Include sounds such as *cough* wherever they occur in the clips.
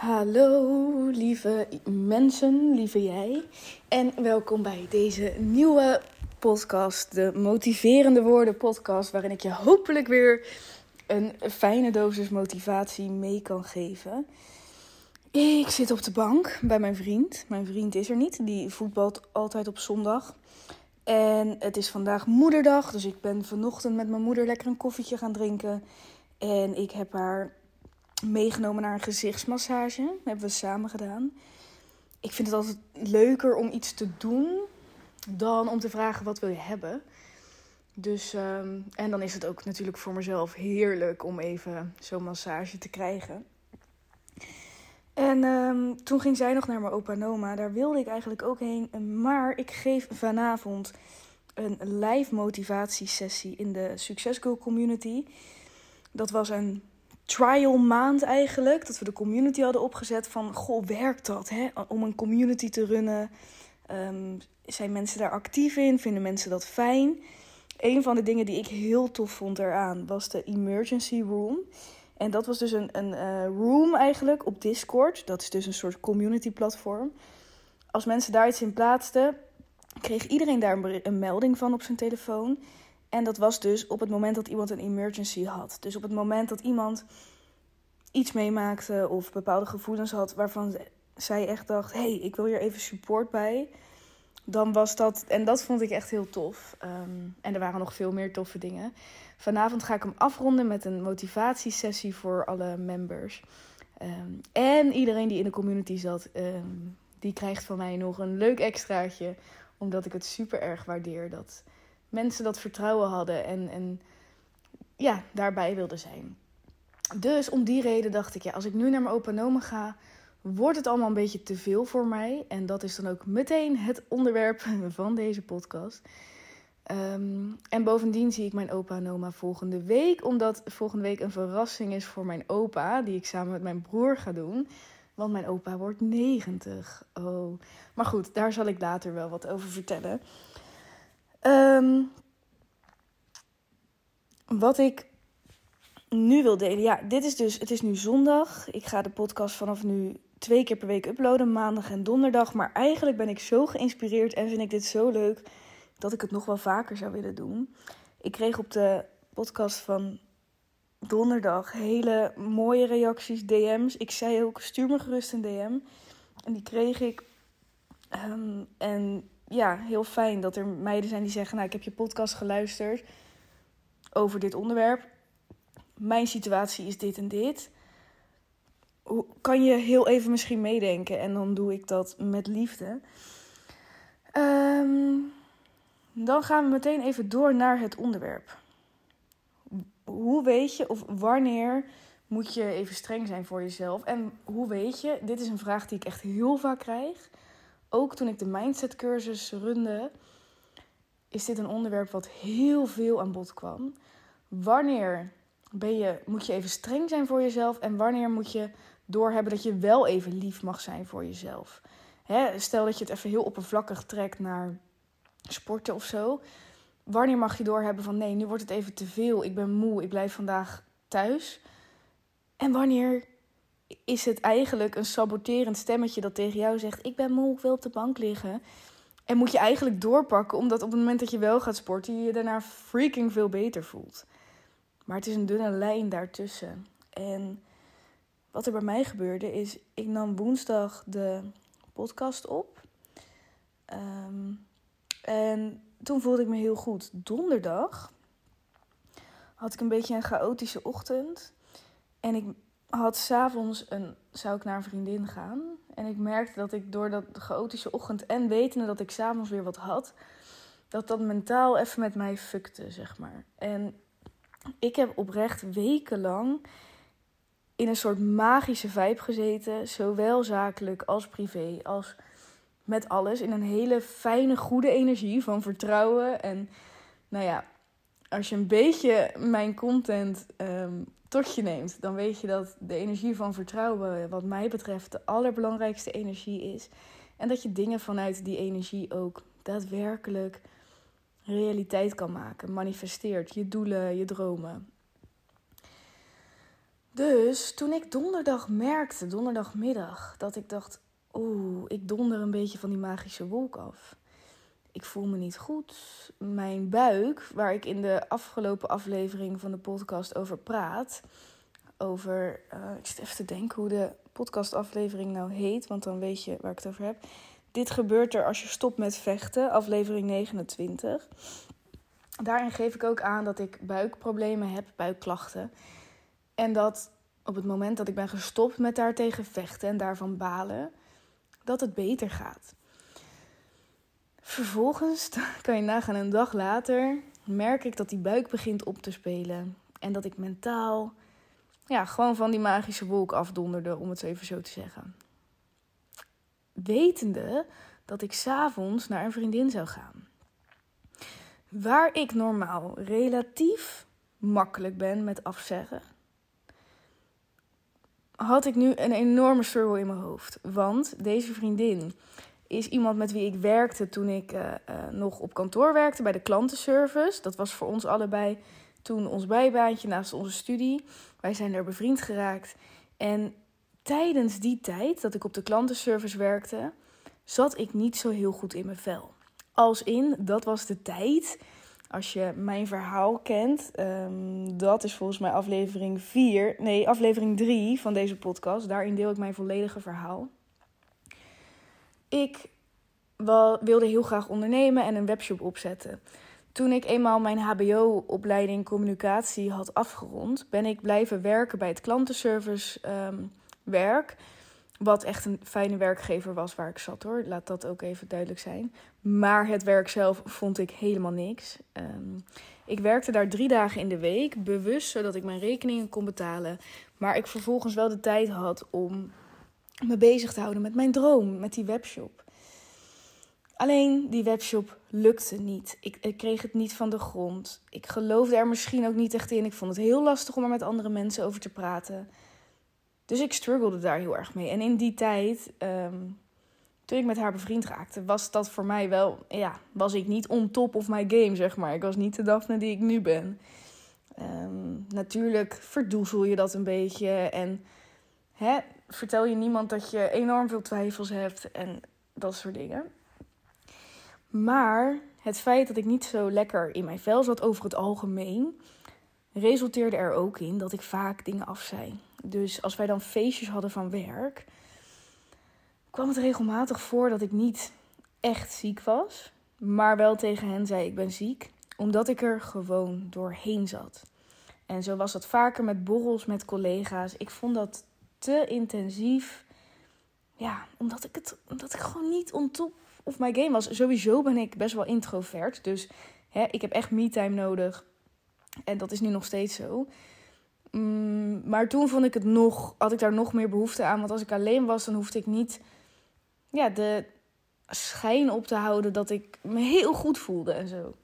Hallo lieve mensen, lieve jij. En welkom bij deze nieuwe podcast, de Motiverende Woorden podcast, waarin ik je hopelijk weer een fijne dosis motivatie mee kan geven. Ik zit op de bank bij mijn vriend. Mijn vriend is er niet, die voetbalt altijd op zondag. En het is vandaag moederdag, dus ik ben vanochtend met mijn moeder lekker een koffietje gaan drinken. En ik heb haar meegenomen naar een gezichtsmassage. Dat hebben we samen gedaan. Ik vind het altijd leuker om iets te doen dan om te vragen wat wil je hebben. Dus, ehm, en dan is het ook natuurlijk voor mezelf heerlijk om even zo'n massage te krijgen. En ehm, toen ging zij nog naar mijn opa en oma. Daar wilde ik eigenlijk ook heen. Maar ik geef vanavond een live motivatiesessie in de Success Girl Community. Dat was een trial maand eigenlijk. Dat we de community hadden opgezet van, goh, werkt dat hè? om een community te runnen? Um, zijn mensen daar actief in? Vinden mensen dat fijn? Een van de dingen die ik heel tof vond eraan was de emergency room. En dat was dus een, een uh, room eigenlijk op Discord. Dat is dus een soort community platform. Als mensen daar iets in plaatsten, kreeg iedereen daar een melding van op zijn telefoon. En dat was dus op het moment dat iemand een emergency had. Dus op het moment dat iemand iets meemaakte of bepaalde gevoelens had waarvan zij echt dacht: hé, hey, ik wil hier even support bij. Dan was dat, en dat vond ik echt heel tof. Um, en er waren nog veel meer toffe dingen. Vanavond ga ik hem afronden met een motivatiesessie voor alle members. Um, en iedereen die in de community zat, um, die krijgt van mij nog een leuk extraatje. Omdat ik het super erg waardeer dat mensen dat vertrouwen hadden en, en ja, daarbij wilden zijn. Dus om die reden dacht ik, ja, als ik nu naar mijn opa en ga, wordt het allemaal een beetje te veel voor mij. En dat is dan ook meteen het onderwerp *laughs* van deze podcast. Um, en bovendien zie ik mijn opa en oma volgende week, omdat volgende week een verrassing is voor mijn opa, die ik samen met mijn broer ga doen. Want mijn opa wordt 90. Oh. Maar goed, daar zal ik later wel wat over vertellen. Um, wat ik nu wil delen. Ja, dit is dus. Het is nu zondag. Ik ga de podcast vanaf nu twee keer per week uploaden, maandag en donderdag. Maar eigenlijk ben ik zo geïnspireerd en vind ik dit zo leuk dat ik het nog wel vaker zou willen doen. Ik kreeg op de podcast van donderdag hele mooie reacties, DM's. Ik zei ook: stuur me gerust een DM. En die kreeg ik. Um, en ja, heel fijn dat er meiden zijn die zeggen: Nou, ik heb je podcast geluisterd over dit onderwerp. Mijn situatie is dit en dit. Kan je heel even misschien meedenken? En dan doe ik dat met liefde. Um, dan gaan we meteen even door naar het onderwerp. Hoe weet je of wanneer moet je even streng zijn voor jezelf? En hoe weet je, dit is een vraag die ik echt heel vaak krijg. Ook toen ik de mindset cursus runde, is dit een onderwerp wat heel veel aan bod kwam. Wanneer ben je, moet je even streng zijn voor jezelf en wanneer moet je doorhebben dat je wel even lief mag zijn voor jezelf? Hè, stel dat je het even heel oppervlakkig trekt naar sporten of zo. Wanneer mag je doorhebben van nee, nu wordt het even te veel, ik ben moe, ik blijf vandaag thuis? En wanneer is het eigenlijk een saboterend stemmetje dat tegen jou zegt: Ik ben moe, ik wil op de bank liggen. En moet je eigenlijk doorpakken, omdat op het moment dat je wel gaat sporten, je je daarna freaking veel beter voelt. Maar het is een dunne lijn daartussen. En wat er bij mij gebeurde is, ik nam woensdag de podcast op. Um, en toen voelde ik me heel goed. Donderdag had ik een beetje een chaotische ochtend. En ik had s'avonds een, zou ik naar een vriendin gaan. En ik merkte dat ik door dat chaotische ochtend en wetende dat ik s'avonds weer wat had, dat dat mentaal even met mij fukte, zeg maar. En ik heb oprecht wekenlang in een soort magische vibe gezeten, zowel zakelijk als privé, als met alles. In een hele fijne, goede energie van vertrouwen. En nou ja, als je een beetje mijn content um, tot je neemt, dan weet je dat de energie van vertrouwen, wat mij betreft, de allerbelangrijkste energie is. En dat je dingen vanuit die energie ook daadwerkelijk realiteit kan maken, manifesteert. Je doelen, je dromen. Dus toen ik donderdag merkte, donderdagmiddag, dat ik dacht: oeh, ik donder een beetje van die magische wolk af. Ik voel me niet goed. Mijn buik, waar ik in de afgelopen aflevering van de podcast over praat, over, uh, ik zit even te denken hoe de podcastaflevering nou heet, want dan weet je waar ik het over heb. Dit gebeurt er als je stopt met vechten, aflevering 29. Daarin geef ik ook aan dat ik buikproblemen heb, buikklachten. En dat op het moment dat ik ben gestopt met daartegen vechten en daarvan balen, dat het beter gaat. Vervolgens *laughs* kan je nagaan, een dag later merk ik dat die buik begint op te spelen. En dat ik mentaal ja, gewoon van die magische wolk afdonderde, om het even zo te zeggen. Wetende dat ik s'avonds naar een vriendin zou gaan. Waar ik normaal relatief makkelijk ben met afzeggen, had ik nu een enorme struggle in mijn hoofd. Want deze vriendin is iemand met wie ik werkte toen ik uh, uh, nog op kantoor werkte bij de klantenservice. Dat was voor ons allebei toen ons bijbaantje naast onze studie. Wij zijn er bevriend geraakt. En tijdens die tijd dat ik op de klantenservice werkte, zat ik niet zo heel goed in mijn vel. Als in, dat was de tijd. Als je mijn verhaal kent, um, dat is volgens mij aflevering 4, nee, aflevering 3 van deze podcast. Daarin deel ik mijn volledige verhaal. Ik wilde heel graag ondernemen en een webshop opzetten. Toen ik eenmaal mijn HBO-opleiding communicatie had afgerond, ben ik blijven werken bij het klantenservice um, werk. Wat echt een fijne werkgever was waar ik zat hoor. Laat dat ook even duidelijk zijn. Maar het werk zelf vond ik helemaal niks. Um, ik werkte daar drie dagen in de week, bewust zodat ik mijn rekeningen kon betalen. Maar ik vervolgens wel de tijd had om me bezig te houden met mijn droom, met die webshop. Alleen die webshop lukte niet. Ik, ik, kreeg het niet van de grond. Ik geloofde er misschien ook niet echt in. Ik vond het heel lastig om er met andere mensen over te praten. Dus ik struggelde daar heel erg mee. En in die tijd, um, toen ik met haar bevriend raakte, was dat voor mij wel, ja, was ik niet on top of my game, zeg maar. Ik was niet de Daphne die ik nu ben. Um, natuurlijk verdoezel je dat een beetje en hè, vertel je niemand dat je enorm veel twijfels hebt en dat soort dingen. Maar het feit dat ik niet zo lekker in mijn vel zat over het algemeen, resulteerde er ook in dat ik vaak dingen afzei. Dus als wij dan feestjes hadden van werk, kwam het regelmatig voor dat ik niet echt ziek was, maar wel tegen hen zei ik ben ziek, omdat ik er gewoon doorheen zat. En zo was dat vaker met borrels met collega's. Ik vond dat te intensief. Ja, omdat ik het omdat ik gewoon niet on top of my game was. Sowieso ben ik best wel introvert, dus hè, ik heb echt me-time nodig. En dat is nu nog steeds zo. Mm, maar toen vond ik het nog, had ik daar nog meer behoefte aan. Want als ik alleen was, dan hoefde ik niet ja, de schijn op te houden dat ik me heel goed voelde en zo.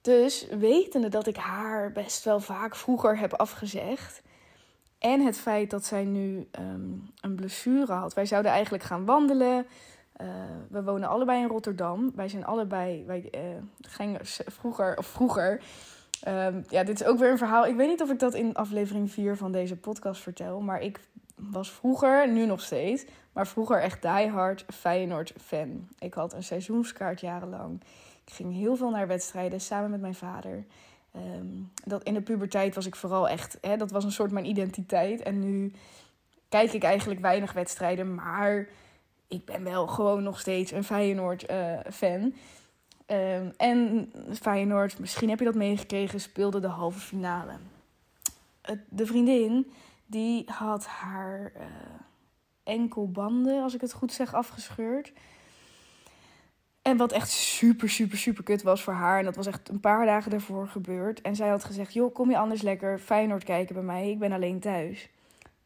Dus wetende dat ik haar best wel vaak vroeger heb afgezegd. En het feit dat zij nu um, een blessure had. Wij zouden eigenlijk gaan wandelen. Uh, we wonen allebei in Rotterdam. Wij zijn allebei. Wij uh, gingen vroeger. Of vroeger. Um, ja, dit is ook weer een verhaal. Ik weet niet of ik dat in aflevering 4 van deze podcast vertel. Maar ik was vroeger, nu nog steeds. Maar vroeger echt diehard Feyenoord fan. Ik had een seizoenskaart jarenlang. Ik ging heel veel naar wedstrijden samen met mijn vader. Um, dat in de puberteit was ik vooral echt, hè, dat was een soort mijn identiteit. En nu kijk ik eigenlijk weinig wedstrijden, maar ik ben wel gewoon nog steeds een Feyenoord-fan. Uh, um, en Feyenoord, misschien heb je dat meegekregen, speelde de halve finale. De vriendin, die had haar uh, enkelbanden, als ik het goed zeg, afgescheurd. En wat echt super, super, super kut was voor haar. En dat was echt een paar dagen daarvoor gebeurd. En zij had gezegd, joh, kom je anders lekker Feyenoord kijken bij mij? Ik ben alleen thuis.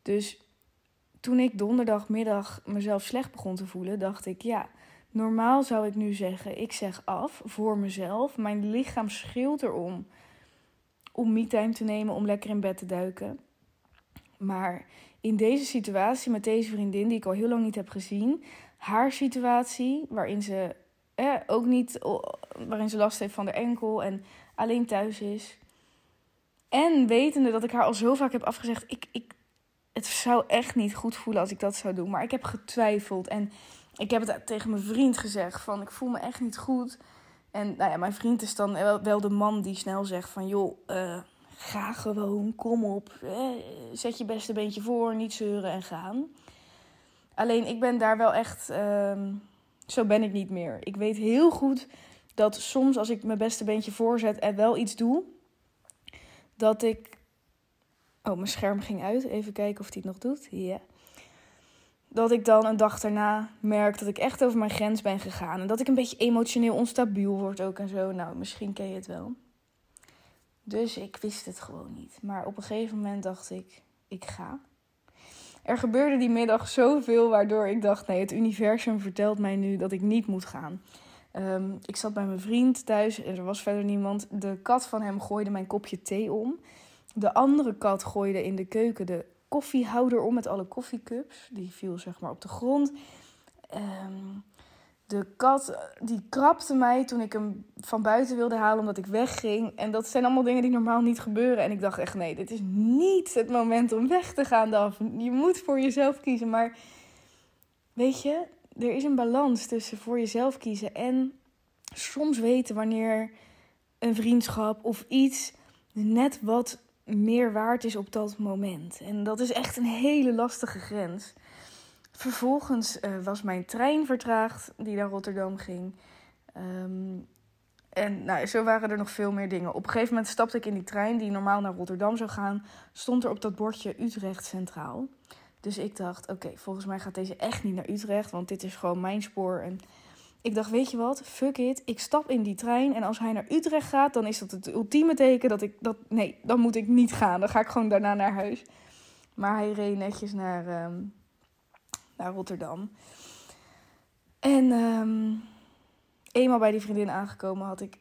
Dus toen ik donderdagmiddag mezelf slecht begon te voelen, dacht ik, ja, normaal zou ik nu zeggen, ik zeg af voor mezelf. Mijn lichaam schreeuwt erom om me-time te nemen, om lekker in bed te duiken. Maar in deze situatie met deze vriendin, die ik al heel lang niet heb gezien, haar situatie, waarin ze eh, ook niet waarin ze last heeft van de enkel en alleen thuis is. En wetende dat ik haar al zo vaak heb afgezegd, ik, ik, het zou echt niet goed voelen als ik dat zou doen. Maar ik heb getwijfeld en ik heb het tegen mijn vriend gezegd van ik voel me echt niet goed. En nou ja, mijn vriend is dan wel, de man die snel zegt van joh, uh, ga gewoon, kom op, zet je beste beentje voor, niet zeuren en gaan. Alleen ik ben daar wel echt, uh, zo ben ik niet meer. Ik weet heel goed dat soms als ik mijn beste beentje voorzet en wel iets doe, dat ik. Oh, mijn scherm ging uit. Even kijken of hij het nog doet. Ja. Dat ik dan een dag daarna merk dat ik echt over mijn grens ben gegaan. En dat ik een beetje emotioneel onstabiel word ook en zo. Nou, misschien ken je het wel. Dus ik wist het gewoon niet. Maar op een gegeven moment dacht ik, ik ga. Er gebeurde die middag zoveel waardoor ik dacht, nee, het universum vertelt mij nu dat ik niet moet gaan. Ehm, ik zat bij mijn vriend thuis en er was verder niemand. De kat van hem gooide mijn kopje thee om. De andere kat gooide in de keuken de koffiehouder om met alle koffiecups. Die viel zeg maar op de grond. Um, de kat die krapte mij toen ik hem van buiten wilde halen omdat ik wegging. En dat zijn allemaal dingen die normaal niet gebeuren. En ik dacht echt, nee, dit is niet het moment om weg te gaan, Daf. Je moet voor jezelf kiezen. Maar weet je, er is een balans tussen voor jezelf kiezen en soms weten wanneer een vriendschap of iets net wat meer waard is op dat moment. En dat is echt een hele lastige grens. Vervolgens uh, was mijn trein vertraagd die naar Rotterdam ging. Um, en nou, zo waren er nog veel meer dingen. Op een gegeven moment stapte ik in die trein die normaal naar Rotterdam zou gaan. Stond er op dat bordje Utrecht Centraal. Dus ik dacht, oké, volgens mij gaat deze echt niet naar Utrecht, want dit is gewoon mijn spoor. En ik dacht, weet je wat, fuck it, ik stap in die trein en als hij naar Utrecht gaat, dan is dat het ultieme teken dat ik dat, nee, dan moet ik niet gaan. Dan ga ik gewoon daarna naar huis. Maar hij reed netjes naar, um, naar Rotterdam. En um, eenmaal bij die vriendin aangekomen had ik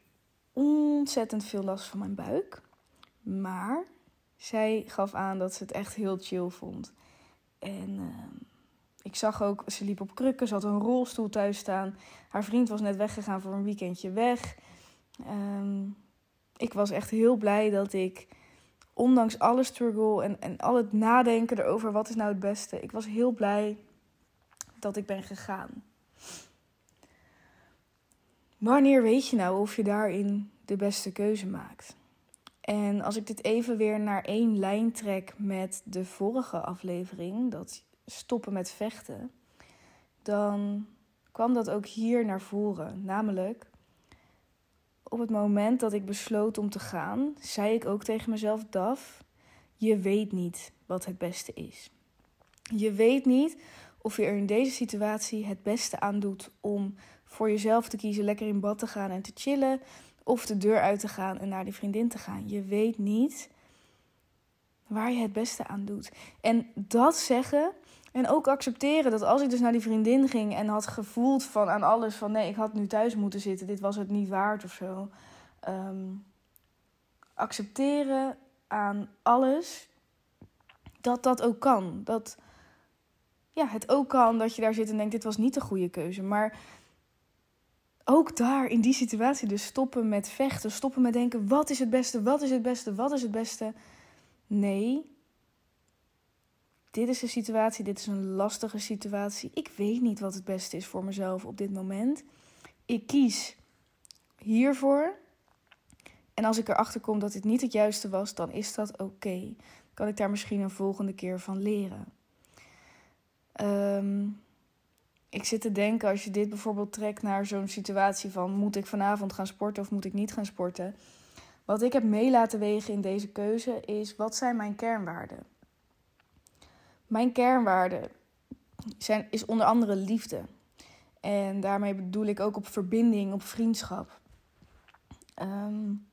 ontzettend veel last van mijn buik. Maar zij gaf aan dat ze het echt heel chill vond. En uh, ik zag ook, ze liep op krukken, ze had een rolstoel thuis staan. Haar vriend was net weggegaan voor een weekendje weg. Um, ik was echt heel blij dat ik, ondanks alle struggle en, en al het nadenken erover wat is nou het beste, ik was heel blij dat ik ben gegaan. Wanneer weet je nou of je daarin de beste keuze maakt? En als ik dit even weer naar één lijn trek met de vorige aflevering, dat stoppen met vechten, dan kwam dat ook hier naar voren. Namelijk, op het moment dat ik besloot om te gaan, zei ik ook tegen mezelf: Daf, je weet niet wat het beste is. Je weet niet of je er in deze situatie het beste aan doet om voor jezelf te kiezen, lekker in bad te gaan en te chillen, of de deur uit te gaan en naar die vriendin te gaan. Je weet niet waar je het beste aan doet. En dat zeggen en ook accepteren dat als ik dus naar die vriendin ging en had gevoeld van aan alles van nee, ik had nu thuis moeten zitten, dit was het niet waard of zo. Ehm, accepteren aan alles dat dat ook kan. Dat ja, het ook kan dat je daar zit en denkt dit was niet de goede keuze. Maar ook daar in die situatie dus stoppen met vechten, stoppen met denken wat is het beste, wat is het beste, wat is het beste. Nee, dit is een situatie, dit is een lastige situatie. Ik weet niet wat het beste is voor mezelf op dit moment. Ik kies hiervoor. En als ik erachter kom dat dit niet het juiste was, dan is dat oké. Kan ik daar misschien een volgende keer van leren. Um, ik zit te denken, als je dit bijvoorbeeld trekt naar zo'n situatie van moet ik vanavond gaan sporten of moet ik niet gaan sporten. Wat ik heb mee laten wegen in deze keuze is wat zijn mijn kernwaarden? Mijn kernwaarden zijn, is onder andere liefde. En daarmee bedoel ik ook op verbinding, op vriendschap. Um,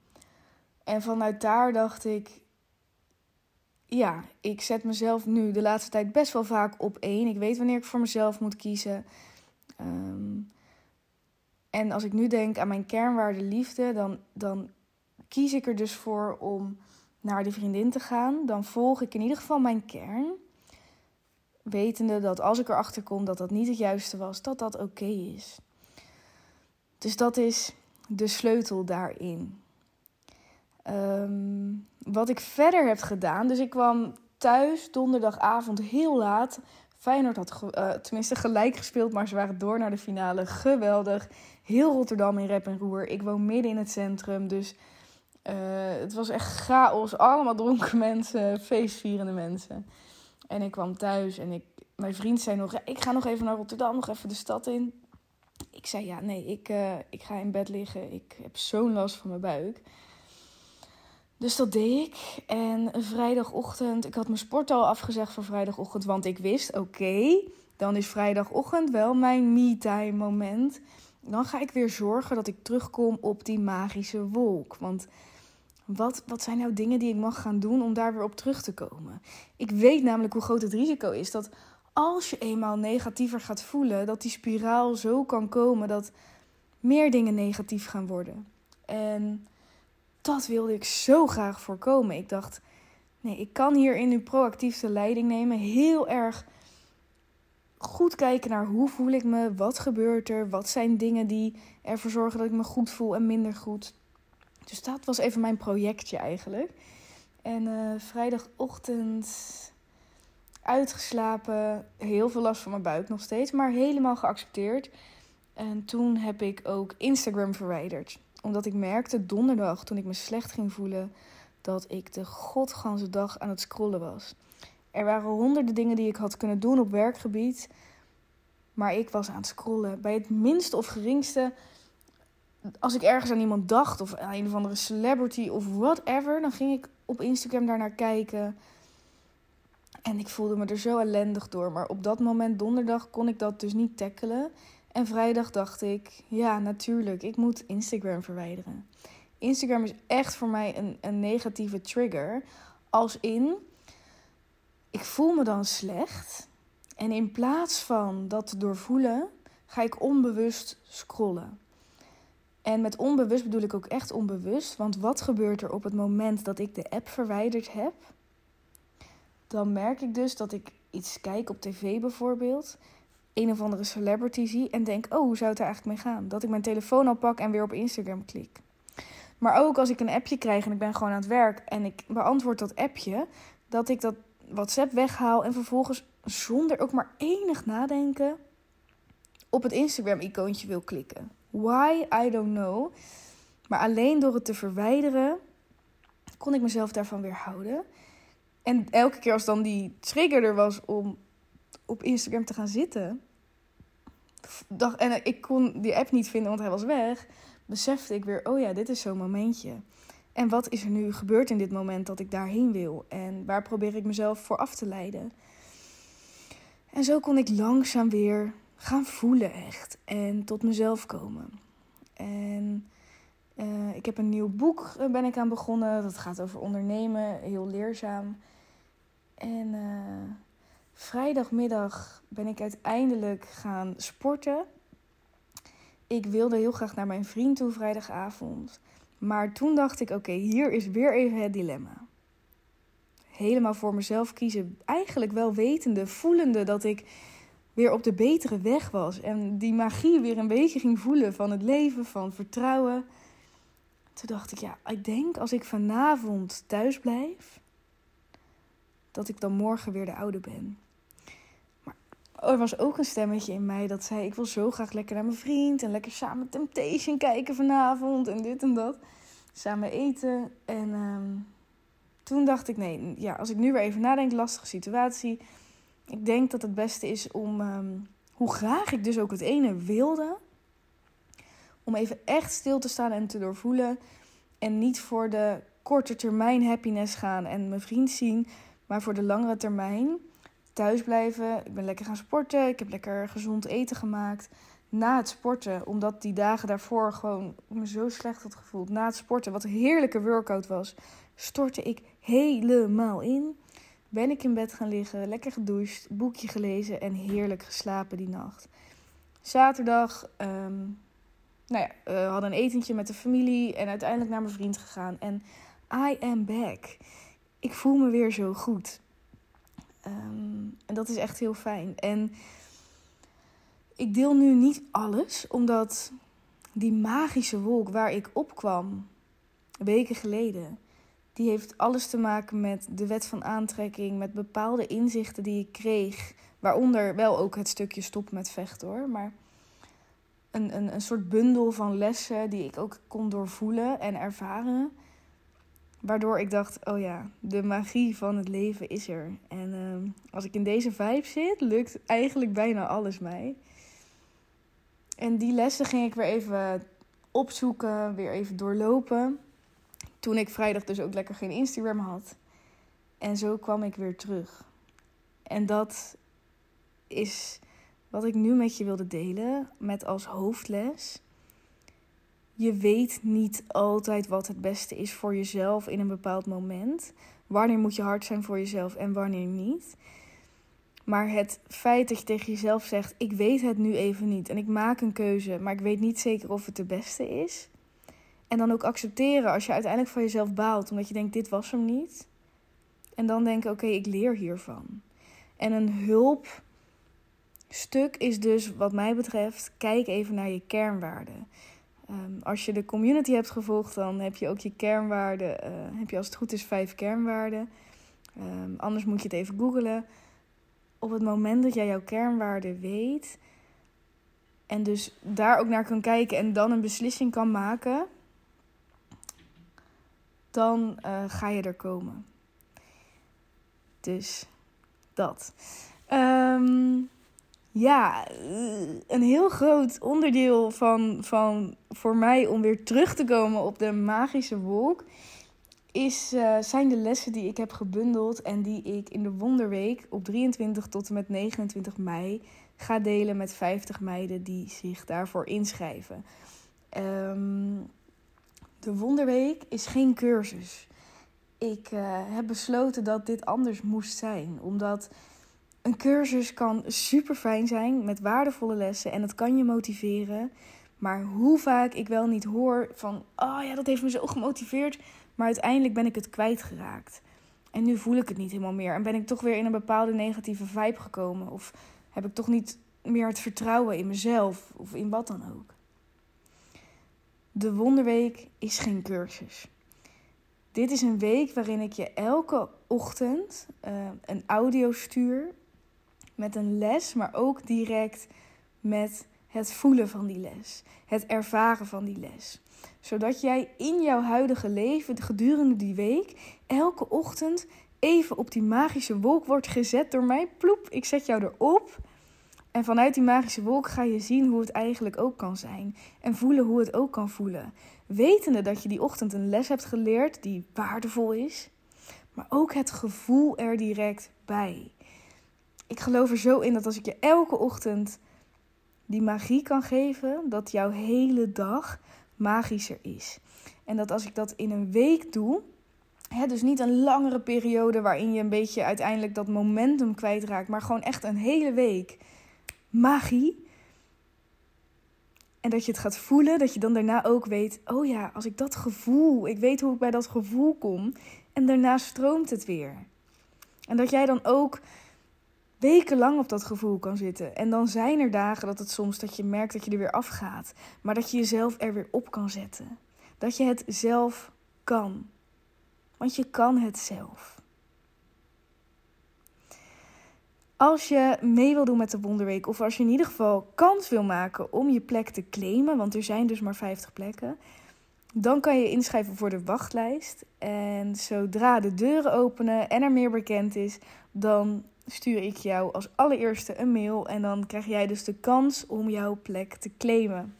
en vanuit daar dacht ik, ja, ik zet mezelf nu de laatste tijd best wel vaak op één. Ik weet wanneer ik voor mezelf moet kiezen. Ehm, en als ik nu denk aan mijn kernwaarde liefde, dan, dan kies ik er dus voor om naar die vriendin te gaan. Dan volg ik in ieder geval mijn kern. Wetende dat als ik erachter kom dat dat niet het juiste was, dat dat oké is. Dus dat is de sleutel daarin. Ehm, wat ik verder heb gedaan. Dus ik kwam thuis donderdagavond heel laat. Feyenoord had uh, tenminste gelijk gespeeld, maar ze waren door naar de finale. Geweldig. Heel Rotterdam in rep en roer. Ik woon midden in het centrum, dus uh, het was echt chaos. Allemaal dronken mensen, feestvierende mensen. En ik kwam thuis en ik, mijn vriend zei nog: Ik ga nog even naar Rotterdam, nog even de stad in. Ik zei: Ja, nee, ik, uh, ik ga in bed liggen. Ik heb zo'n last van mijn buik. Dus dat deed ik. En vrijdagochtend, ik had mijn sport al afgezegd voor vrijdagochtend, want ik wist: Oké, dan is vrijdagochtend wel mijn me-time moment. Dan ga ik weer zorgen dat ik terugkom op die magische wolk. Want wat, wat zijn nou dingen die ik mag gaan doen om daar weer op terug te komen? Ik weet namelijk hoe groot het risico is dat als je eenmaal negatiever gaat voelen, dat die spiraal zo kan komen dat meer dingen negatief gaan worden. En dat wilde ik zo graag voorkomen. Ik dacht, nee, ik kan hierin nu proactief de leiding nemen. Heel erg goed kijken naar hoe voel ik me, wat gebeurt er, wat zijn dingen die ervoor zorgen dat ik me goed voel en minder goed. Dus dat was even mijn projectje eigenlijk. En uh, vrijdagochtend uitgeslapen, heel veel last van mijn buik nog steeds, maar helemaal geaccepteerd. En toen heb ik ook Instagram verwijderd. Omdat ik merkte donderdag, toen ik me slecht ging voelen, dat ik de godganse dag aan het scrollen was. Er waren honderden dingen die ik had kunnen doen op werkgebied. Maar ik was aan het scrollen. Bij het minste of geringste als ik ergens aan iemand dacht of aan een of andere celebrity of whatever, dan ging ik op Instagram daarnaar kijken. En ik voelde me er zo ellendig door. Maar op dat moment, donderdag, kon ik dat dus niet tackelen. En vrijdag dacht ik, ja, natuurlijk, ik moet Instagram verwijderen. Instagram is echt voor mij een, een negatieve trigger. Als in, ik voel me dan slecht. En in plaats van dat te doorvoelen, ga ik onbewust scrollen. En met onbewust bedoel ik ook echt onbewust. Want wat gebeurt er op het moment dat ik de app verwijderd heb? Dan merk ik dus dat ik iets kijk op tv bijvoorbeeld. Een of andere celebrity zie en denk: oh, hoe zou het er eigenlijk mee gaan? Dat ik mijn telefoon al pak en weer op Instagram klik. Maar ook als ik een appje krijg en ik ben gewoon aan het werk en ik beantwoord dat appje, dat ik dat WhatsApp weghaal en vervolgens zonder ook maar enig nadenken op het Instagram-icoontje wil klikken. Why? I don't know. Maar alleen door het te verwijderen kon ik mezelf daarvan weer houden. En elke keer als dan die trigger er was om op Instagram te gaan zitten. En ik kon die app niet vinden, want hij was weg. Besefte ik weer, oh ja, dit is zo'n momentje. En wat is er nu gebeurd in dit moment dat ik daarheen wil? En waar probeer ik mezelf voor af te leiden? En zo kon ik langzaam weer gaan voelen echt. En tot mezelf komen. En uh, ik heb een nieuw boek uh, ben ik aan begonnen. Dat gaat over ondernemen. Heel leerzaam. En uh, vrijdagmiddag ben ik uiteindelijk gaan sporten. Ik wilde heel graag naar mijn vriend toe vrijdagavond. Maar toen dacht ik, oké, hier is weer even het dilemma. Helemaal voor mezelf kiezen. Eigenlijk wel wetende, voelende dat ik weer op de betere weg was. En die magie weer een beetje ging voelen van het leven, van vertrouwen. Toen dacht ik, ja, ik denk als ik vanavond thuis blijf, dat ik dan morgen weer de oude ben. Maar er was ook een stemmetje in mij dat zei: Ik wil zo graag lekker naar mijn vriend en lekker samen Temptation kijken vanavond en dit en dat. Samen eten. En ehm, toen dacht ik: Nee, ja, als ik nu weer even nadenk, lastige situatie ik denk dat het beste is om, ehm, hoe graag ik dus ook het ene wilde, om even echt stil te staan en te doorvoelen. En niet voor de korte termijn happiness gaan en mijn vriend zien, maar voor de langere termijn thuis blijven. Ik ben lekker gaan sporten, ik heb lekker gezond eten gemaakt. Na het sporten, omdat die dagen daarvoor gewoon me zo slecht had gevoeld. Na het sporten, wat een heerlijke workout was, stortte ik helemaal in ben ik in bed gaan liggen, lekker gedoucht, boekje gelezen en heerlijk geslapen die nacht. Zaterdag, um, nou ja, we hadden een etentje met de familie en uiteindelijk naar mijn vriend gegaan. En I am back. Ik voel me weer zo goed. Ehm, en dat is echt heel fijn. En ik deel nu niet alles, omdat die magische wolk waar ik op kwam, weken geleden. Die heeft alles te maken met de wet van aantrekking, met bepaalde inzichten die ik kreeg. Waaronder wel ook het stukje stop met vechten hoor. Maar een, een, een soort bundel van lessen die ik ook kon doorvoelen en ervaren. Waardoor ik dacht, oh ja, de magie van het leven is er. En uh, als ik in deze vibe zit, lukt eigenlijk bijna alles mij. En die lessen ging ik weer even opzoeken, weer even doorlopen. Toen ik vrijdag dus ook lekker geen Instagram had. En zo kwam ik weer terug. En dat is wat ik nu met je wilde delen, met als hoofdles. Je weet niet altijd wat het beste is voor jezelf in een bepaald moment. Wanneer moet je hard zijn voor jezelf en wanneer niet. Maar het feit dat je tegen jezelf zegt: Ik weet het nu even niet en ik maak een keuze, maar ik weet niet zeker of het de beste is. En dan ook accepteren als je uiteindelijk van jezelf baalt, omdat je denkt: Dit was hem niet. En dan denken: Oké, ik leer hiervan. En een hulpstuk is dus, wat mij betreft, kijk even naar je kernwaarden. Um, als je de community hebt gevolgd, dan heb je ook je kernwaarden. Uh, heb je als het goed is vijf kernwaarden. Um, anders moet je het even googlen op het moment dat jij jouw kernwaarden weet en dus daar ook naar kan kijken en dan een beslissing kan maken, dan uh, ga je er komen. Dus dat. Um, ja, een heel groot onderdeel van, van voor mij om weer terug te komen op de magische wolk is, uh, zijn de lessen die ik heb gebundeld en die ik in de Wonderweek op 23 tot en met 29 mei ga delen met 50 meiden die zich daarvoor inschrijven. Um, de Wonderweek is geen cursus. Ik uh, heb besloten dat dit anders moest zijn, omdat een cursus kan super fijn zijn met waardevolle lessen en het kan je motiveren. Maar hoe vaak ik wel niet hoor van, oh ja, dat heeft me zo gemotiveerd. Maar uiteindelijk ben ik het kwijtgeraakt. En nu voel ik het niet helemaal meer. En ben ik toch weer in een bepaalde negatieve vibe gekomen. Of heb ik toch niet meer het vertrouwen in mezelf of in wat dan ook. De Wonderweek is geen cursus. Dit is een week waarin ik je elke ochtend uh, een audio stuur met een les, maar ook direct met het voelen van die les, het ervaren van die les. Zodat jij in jouw huidige leven gedurende die week elke ochtend even op die magische wolk wordt gezet door mij. Ploep, ik zet jou erop. En vanuit die magische wolk ga je zien hoe het eigenlijk ook kan zijn. En voelen hoe het ook kan voelen. Wetende dat je die ochtend een les hebt geleerd die waardevol is. Maar ook het gevoel er direct bij. Ik geloof er zo in dat als ik je elke ochtend die magie kan geven, dat jouw hele dag magischer is. En dat als ik dat in een week doe, hè, dus niet een langere periode waarin je een beetje uiteindelijk dat momentum kwijtraakt, maar gewoon echt een hele week magie. En dat je het gaat voelen, dat je dan daarna ook weet: oh ja, als ik dat gevoel, ik weet hoe ik bij dat gevoel kom. En daarna stroomt het weer. En dat jij dan ook wekenlang op dat gevoel kan zitten. En dan zijn er dagen dat het soms dat je merkt dat je er weer afgaat. Maar dat je jezelf er weer op kan zetten. Dat je het zelf kan. Want je kan het zelf. Als je mee wil doen met de Wonderweek, of als je in ieder geval kans wil maken om je plek te claimen, want er zijn dus maar 50 plekken, dan kan je inschrijven voor de wachtlijst. En zodra de deuren openen en er meer bekend is, dan stuur ik jou als allereerste een mail en dan krijg jij dus de kans om jouw plek te claimen.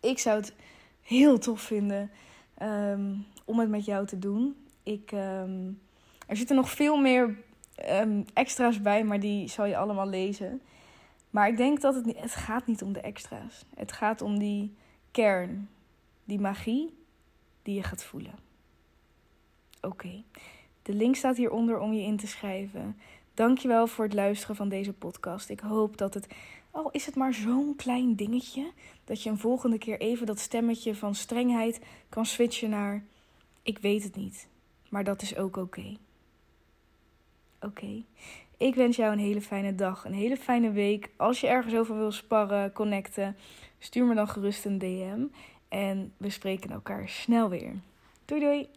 Ik zou het heel tof vinden ehm, om het met jou te doen. Ik, um, er zitten nog veel meer um, extra's bij, maar die zal je allemaal lezen. Maar ik denk dat het, niet, het gaat niet om de extra's. Het gaat om die kern, die magie die je gaat voelen. Oké, de link staat hieronder om je in te schrijven. Dankjewel voor het luisteren van deze podcast. Ik hoop dat het, al is het maar zo'n klein dingetje, dat je een volgende keer even dat stemmetje van strengheid kan switchen naar ik weet het niet, maar dat is ook oké. Oké. Ik wens jou een hele fijne dag, een hele fijne week. Als je ergens over wil sparren, connecten, stuur me dan gerust een DM en we spreken elkaar snel weer. Doei doei!